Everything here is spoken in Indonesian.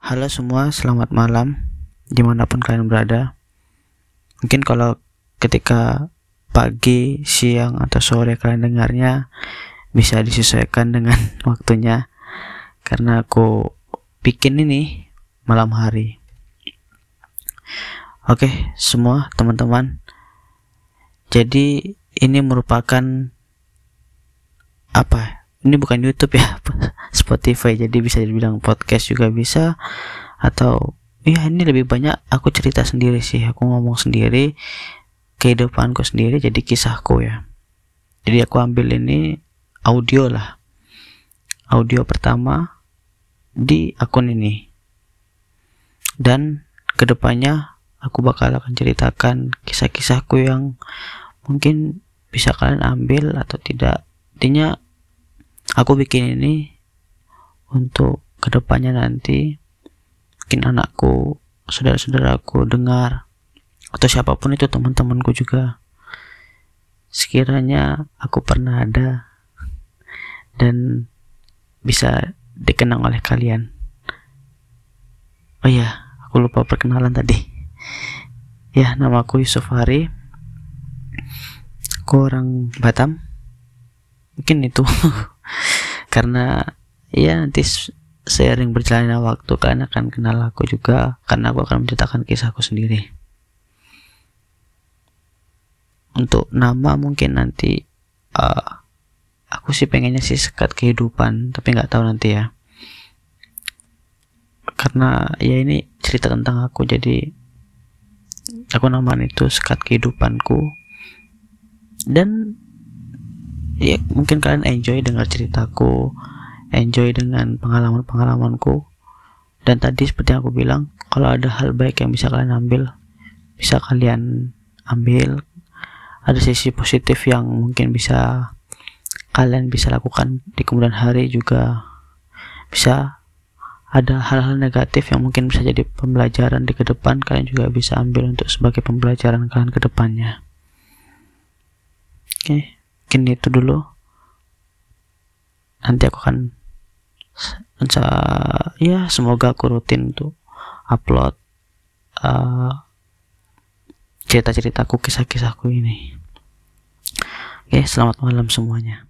Halo semua, selamat malam di mana pun kalian berada. Mungkin kalau ketika pagi, siang, atau sore kalian dengarnya bisa disesuaikan dengan waktunya karena aku bikin ini malam hari. Oke, semua teman-teman. Jadi ini merupakan apa? ini bukan YouTube ya Spotify jadi bisa dibilang podcast juga bisa. Atau ya ini lebih banyak aku cerita sendiri sih. Aku ngomong sendiri kehidupanku sendiri jadi kisahku ya. Jadi aku ambil ini audio lah. Audio pertama di akun ini. Dan ke depannya aku bakal akan ceritakan kisah-kisahku yang mungkin bisa kalian ambil atau tidak. Intinya aku bikin ini untuk ke depannya nanti mungkin anakku saudara-saudaraku dengar atau siapa pun itu teman-temanku juga sekiranya aku pernah ada dan bisa dikenang oleh kalian. Oh iya aku lupa perkenalan tadi. Ya namaku Yusuf Hari. Aku orang Batam. Mungkin itu. Karena ya nanti seiring berjalannya waktu kalian akan kenal aku juga karena aku akan menceritakan kisahku sendiri. Untuk nama mungkin nanti uh, aku sih pengennya sih sekat kehidupan tapi nggak tahu nanti ya. Karena ya ini cerita tentang aku jadi aku namain itu sekat kehidupanku. Dan ya mungkin kalian enjoy dengar ceritaku enjoy dengan pengalaman-pengalamanku. Dan tadi seperti yang aku bilang kalau ada hal baik yang bisa kalian ambil bisa kalian ambil. Ada sisi positif yang mungkin bisa kalian bisa lakukan di kemudian hari juga. Bisa ada hal-hal negatif yang mungkin bisa jadi pembelajaran di ke depan kalian juga bisa ambil untuk sebagai pembelajaran kalian ke depannya. Oke okay mungkin itu dulu. Nanti aku akan ya semoga aku rutin untuk upload uh, cerita-ceritaku kisah-kisahku ini. Oke selamat malam semuanya